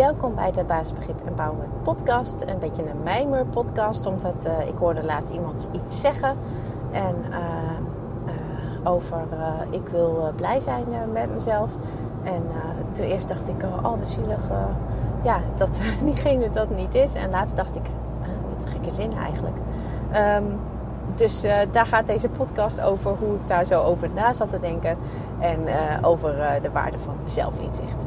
welkom bij de Basisbegrip Empowerment podcast. Een beetje een mijmer podcast, omdat uh, ik hoorde laatst iemand iets zeggen. En uh, over ik wil blij zijn met mezelf. En toen eerst dacht ik, oh wat zielig, ja, dat diegene dat niet is. En later dacht ik, wat een gekke zin eigenlijk. Um, dus daar gaat deze podcast over hoe ik daar zo over na zat te denken. En over de waarde van zelfinzicht.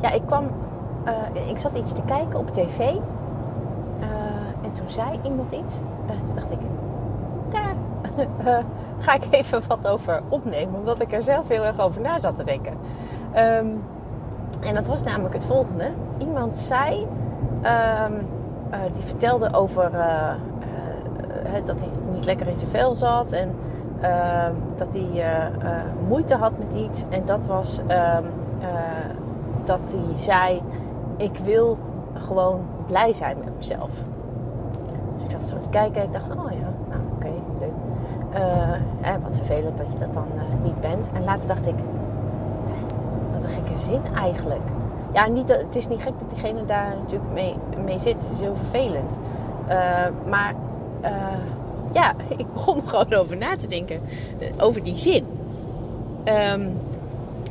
En ja, ik kwam, uh, ik zat iets te kijken op tv. Uh, en toen zei iemand iets. Uh, toen dacht ik, daar ga ik even wat over opnemen. Omdat ik er zelf heel erg over na zat te denken. Um, en dat was namelijk het volgende. Iemand zei, um, die vertelde over dat hij niet lekker in zijn vel zat. En ehm, dat hij moeite had met iets. En dat was dat hij zei: Ik wil gewoon blij zijn met mezelf. Dus ik zat zo te kijken en ik dacht: Oh ja, nou oké, leuk. Uh, wat vervelend dat je dat dan uh, niet bent. En later dacht ik: Wat een gekke zin eigenlijk. Ja, niet, het is niet gek dat diegene daar natuurlijk mee, mee zit. Het is heel vervelend. Uh, maar ja, ik begon er gewoon over na te denken. Over die zin. Um,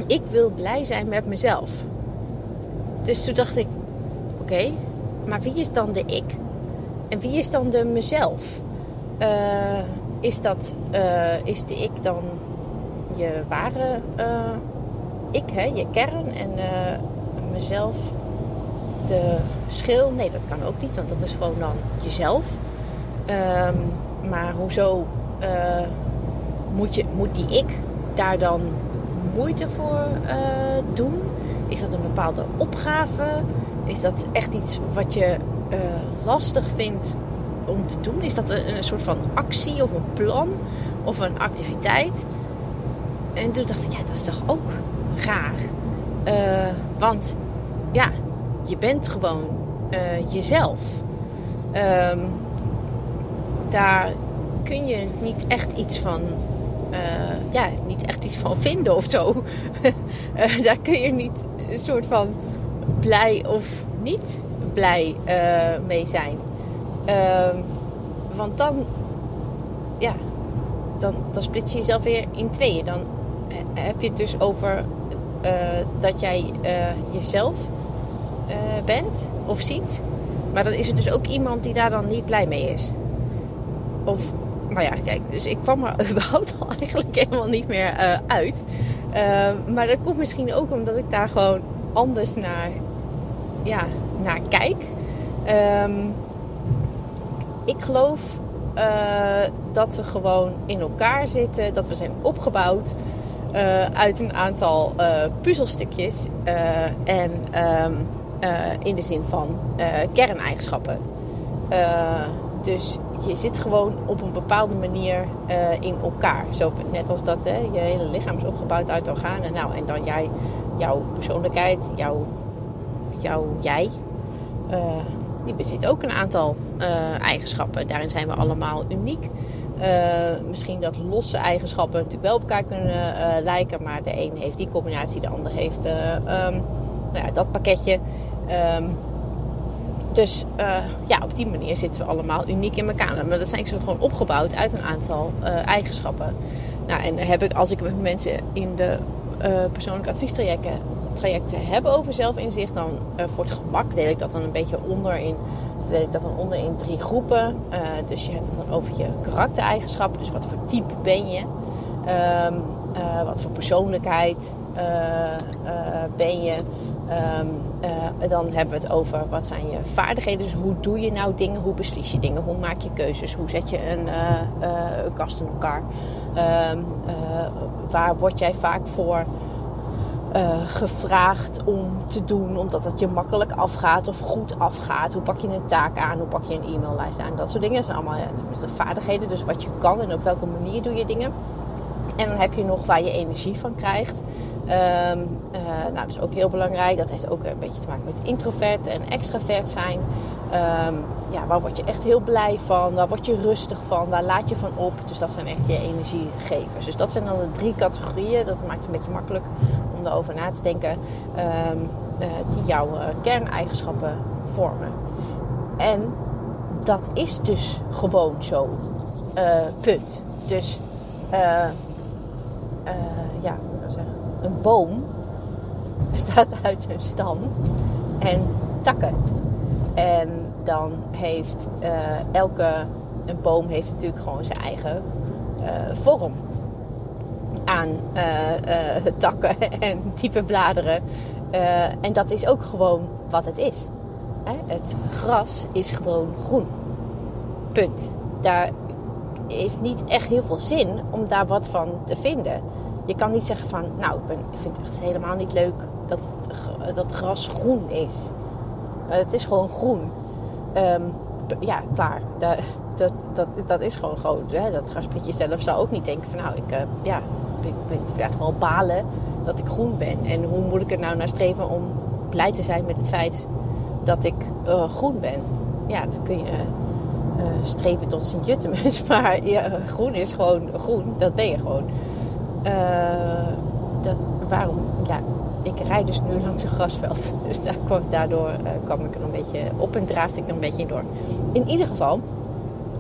ik wil blij zijn met mezelf. Dus toen dacht ik, oké, maar wie is dan de ik? En wie is dan de mezelf? Uh, is, dat, uh, is de ik dan je ware uh, ik, hè? je kern en mezelf de schil? Nee, dat kan ook niet, want dat is gewoon dan jezelf. Um, maar hoezo moet, je, moet die ik daar dan moeite voor doen? Is dat een bepaalde opgave? Is dat echt iets wat je uh, lastig vindt om te doen? Is dat een, soort van actie of een plan of een activiteit? En toen dacht ik, ja, dat is toch ook raar. Uh, want ja, je bent gewoon uh, jezelf. Um, daar kun je niet echt iets van ja, niet echt iets van vinden of zo. daar kun je niet een soort van blij of niet blij uh, mee zijn. Ehm, want dan, ja, dan, dan split je jezelf weer in tweeën. Dan heb je het dus over uh, dat jij jezelf bent of ziet. Maar dan is er dus ook iemand die daar dan niet blij mee is. Of, nou ja, kijk, dus ik kwam er überhaupt al eigenlijk helemaal niet meer uit. Uh, maar dat komt misschien ook omdat ik daar gewoon anders naar, ja, naar kijk. Um, ik geloof uh, dat we gewoon in elkaar zitten, dat we zijn opgebouwd uh, uit een aantal uh, puzzelstukjes en um, in de zin van kerneigenschappen. Dus je zit gewoon op een bepaalde manier in elkaar. Zo, net als dat hè, je hele lichaam is opgebouwd uit organen. Nou, en dan jij jouw persoonlijkheid, jouw, jouw jij, uh, die bezit ook een aantal uh, eigenschappen. Daarin zijn we allemaal uniek. Misschien dat losse eigenschappen natuurlijk wel op elkaar kunnen lijken, maar de een heeft die combinatie, de ander heeft um, nou ja, dat pakketje. Um, dus ja, op die manier zitten we allemaal uniek in elkaar. Maar dat zijn zo gewoon opgebouwd uit een aantal eigenschappen. Nou, en heb ik, als ik met mensen in de uh, persoonlijke adviestrajecten trajecten hebben over zelfinzicht, dan voor het gemak deel ik dat dan een beetje onder in, deel ik dat dan onder in drie groepen. Dus je hebt het dan over je karaktereigenschappen, dus wat voor type ben je, um, wat voor persoonlijkheid ben je. Um, dan hebben we het over wat zijn je vaardigheden. Dus hoe doe je nou dingen? Hoe beslis je dingen? Hoe maak je keuzes? Hoe zet je een, kast in elkaar? Um, waar word jij vaak voor gevraagd om te doen, omdat het je makkelijk afgaat of goed afgaat. Hoe pak je een taak aan? Hoe pak je een e-maillijst aan? Dat soort dingen zijn allemaal vaardigheden. Dus wat je kan en op welke manier doe je dingen. En dan heb je nog waar je energie van krijgt. Um, nou, dat is ook heel belangrijk. Dat heeft ook een beetje te maken met introvert en extravert zijn. Um, ja, waar word je echt heel blij van? Waar word je rustig van? Waar laat je van op? Dus dat zijn echt je energiegevers. Dus dat zijn dan de drie categorieën. Dat maakt het een beetje makkelijk om erover na te denken. Um, uh, die jouw uh, kerneigenschappen vormen. En dat is dus gewoon zo. Punt. Dus ja, zeggen, een boom bestaat uit een stam en takken. En dan heeft uh, elke een boom heeft natuurlijk gewoon zijn eigen uh, vorm aan uh, takken en type bladeren. en dat is ook gewoon wat het is. Hè? Het gras is gewoon groen. Punt. Daar heeft niet echt heel veel zin om daar wat van te vinden. Je kan niet zeggen van, nou, ik, ben, ik vind het echt helemaal niet leuk dat, het, dat gras groen is. het is gewoon groen. Um, ja, klaar. Dat, dat, dat, dat is gewoon groot. Dat graspietje zelf zou ook niet denken van, nou, ik, uh, ja, ik, ik echt wel balen dat ik groen ben. En hoe moet ik er nou naar streven om blij te zijn met het feit dat ik uh, groen ben? Ja, dan kun je streven tot Sint-Juttemus. Maar ja, groen is gewoon groen. Dat ben je gewoon. Dat, waarom? Ja, ik rijd dus nu langs een grasveld. Dus daar kwam, daardoor uh, kwam ik er een beetje op en draafde ik er een beetje in door. In ieder geval,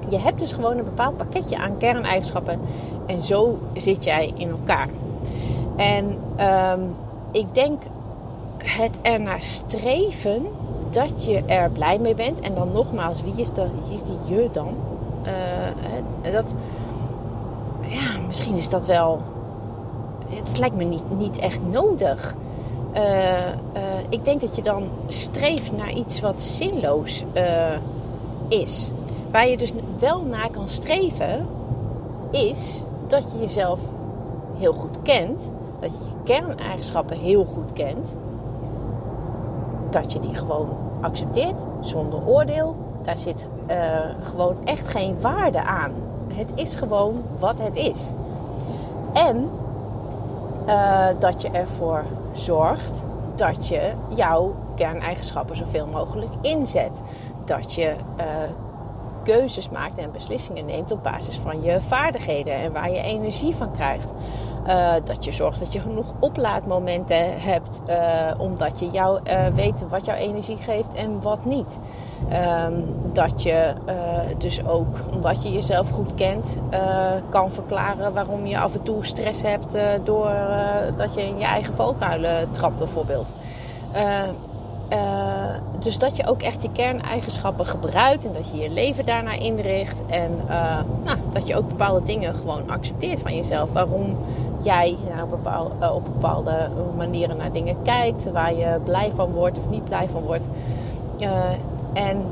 je hebt dus gewoon een bepaald pakketje aan kerneigenschappen. En zo zit jij in elkaar. En um, ik denk het er naar streven dat je er blij mee bent. En dan nogmaals, wie is, de, wie is die je dan? Uh, dat, ja, misschien is dat wel. Het lijkt me niet, niet echt nodig. Uh, uh, ik denk dat je dan streeft naar iets wat zinloos uh, is. Waar je dus wel naar kan streven, is dat je jezelf heel goed kent. Dat je je kerneigenschappen heel goed kent. Dat je die gewoon accepteert zonder oordeel. Daar zit gewoon echt geen waarde aan. Het is gewoon wat het is. En dat je ervoor zorgt dat je jouw kerneigenschappen zoveel mogelijk inzet. Dat je uh, keuzes maakt en beslissingen neemt op basis van je vaardigheden en waar je energie van krijgt. Uh, dat je zorgt dat je genoeg oplaadmomenten hebt, uh, omdat je jou weet wat jouw energie geeft en wat niet. Um, dat je dus ook, omdat je jezelf goed kent, kan verklaren waarom je af en toe stress hebt door dat je in je eigen valkuilen trapt bijvoorbeeld. Uh, dus dat je ook echt je kerneigenschappen gebruikt en dat je je leven daarnaar inricht. En uh, nou, dat je ook bepaalde dingen gewoon accepteert van jezelf. Waarom jij nou, bepaal, uh, op bepaalde manieren naar dingen kijkt. Waar je blij van wordt of niet blij van wordt. en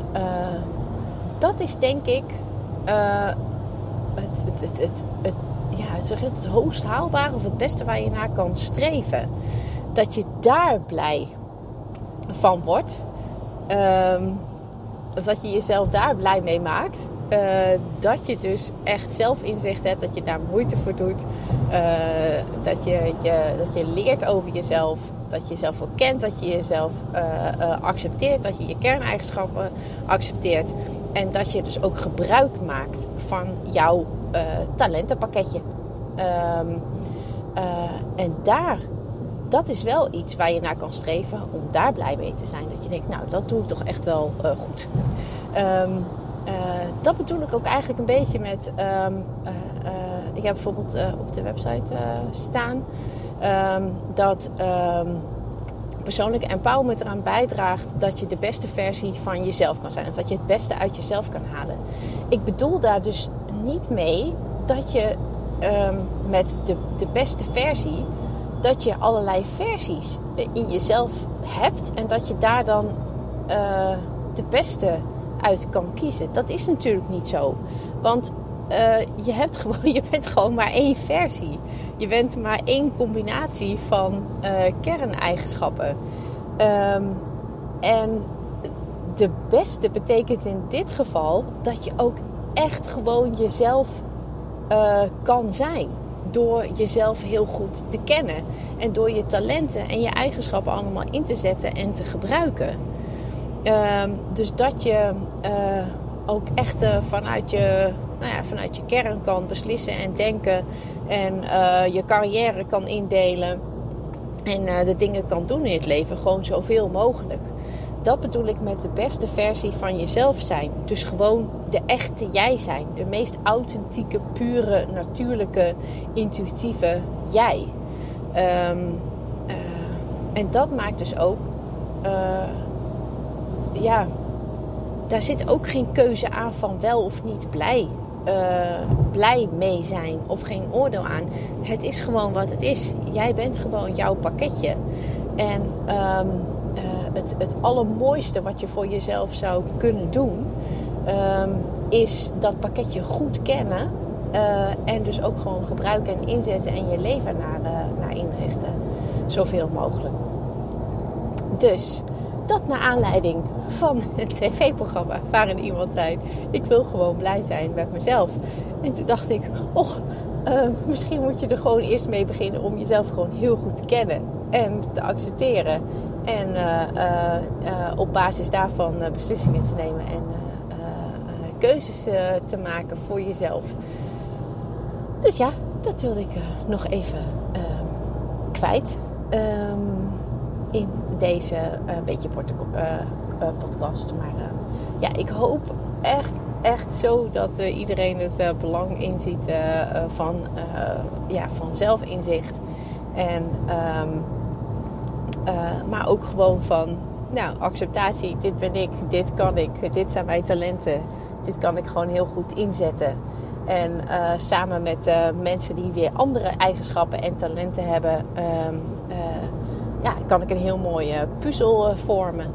dat is denk ik het, het, het, het, het, ja, zeg het hoogst haalbare of het beste waar je naar kan streven. Dat je daar blij van wordt. Um, dat je jezelf daar blij mee maakt. Uh, dat je dus echt zelf inzicht hebt, dat je daar moeite voor doet. Uh, dat, je, je, dat je leert over jezelf. Dat je jezelf ook kent, dat je jezelf uh, accepteert. Dat je je kerneigenschappen accepteert. En dat je dus ook gebruik maakt van jouw talentenpakketje. Um, en daar dat is wel iets waar je naar kan streven om daar blij mee te zijn. Dat je denkt, nou, dat doe ik toch echt wel uh, goed. Um, uh, dat bedoel ik ook eigenlijk een beetje met. Um, uh, ik heb bijvoorbeeld op de website staan um, dat persoonlijke empowerment eraan bijdraagt dat je de beste versie van jezelf kan zijn. Of dat je het beste uit jezelf kan halen. Ik bedoel daar dus niet mee dat je met de, de beste versie dat je allerlei versies in jezelf hebt en dat je daar dan uh, de beste uit kan kiezen. Dat is natuurlijk niet zo. Want je, hebt gewoon, je bent gewoon maar één versie. Je bent maar één combinatie van kerneigenschappen. Ehm, en de beste betekent in dit geval dat je ook echt gewoon jezelf kan zijn. Door jezelf heel goed te kennen. En door je talenten en je eigenschappen allemaal in te zetten en te gebruiken. Uh, dus dat je uh, ook echt uh, vanuit, je, nou ja, vanuit je kern kan beslissen en denken. En je carrière kan indelen. En de dingen kan doen in het leven. Gewoon zoveel mogelijk dat bedoel ik met de beste versie van jezelf zijn. Dus gewoon de echte jij zijn. De meest authentieke, pure, natuurlijke, intuïtieve jij. Um, uh, en dat maakt dus ook. Uh, ja, daar zit ook geen keuze aan van wel of niet blij. Uh, blij mee zijn of geen oordeel aan. Het is gewoon wat het is. Jij bent gewoon jouw pakketje. En um, het, het allermooiste wat je voor jezelf zou kunnen doen, um, is dat pakketje goed kennen. Uh, en dus ook gewoon gebruiken en inzetten en je leven naar, uh, naar inrichten. Zoveel mogelijk. Dus dat naar aanleiding van het tv-programma waarin iemand zei: Ik wil gewoon blij zijn met mezelf. En toen dacht ik: Och, uh, misschien moet je er gewoon eerst mee beginnen om jezelf gewoon heel goed te kennen en te accepteren. En uh, uh, op basis daarvan beslissingen te nemen en keuzes te maken voor jezelf. Dus ja, dat wilde ik nog even ehm, kwijt um, in deze beetje podcast. Maar ja, ik hoop echt, echt zo dat iedereen het belang inziet van, ja, van zelfinzicht. En um, maar ook gewoon van nou, acceptatie. Dit ben ik, dit kan ik, dit zijn mijn talenten. Dit kan ik gewoon heel goed inzetten. En uh, samen met uh, mensen die weer andere eigenschappen en talenten hebben, um, ja, kan ik een heel mooie puzzel vormen.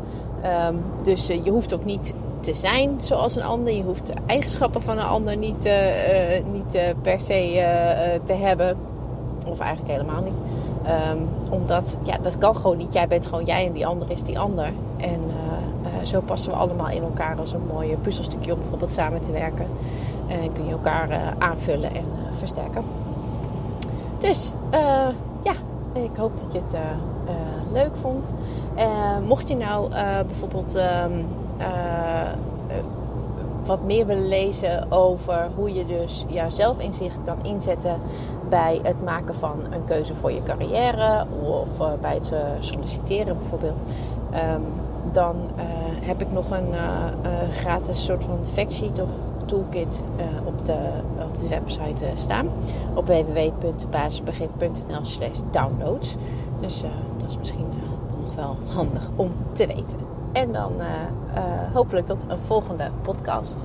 Um, dus je hoeft ook niet te zijn zoals een ander. Je hoeft de eigenschappen van een ander niet, niet per se te hebben. Of eigenlijk helemaal niet. Um, omdat, ja, dat kan gewoon niet. Jij bent gewoon jij en die ander is die ander. En uh, uh, zo passen we allemaal in elkaar als een mooi puzzelstukje om bijvoorbeeld samen te werken. En kun je elkaar aanvullen en versterken. Dus, ja, ik hoop dat je het leuk vond. mocht je nou bijvoorbeeld um, wat meer willen lezen over hoe je dus jouw zelfinzicht kan inzetten bij het maken van een keuze voor je carrière of uh, bij het uh, solliciteren bijvoorbeeld, um, dan uh, heb ik nog een gratis soort van factsheet of toolkit op, de, op de website staan. Op www.basisbegrip.nl slash downloads. Dus dat is misschien nog wel handig om te weten. En dan hopelijk tot een volgende podcast.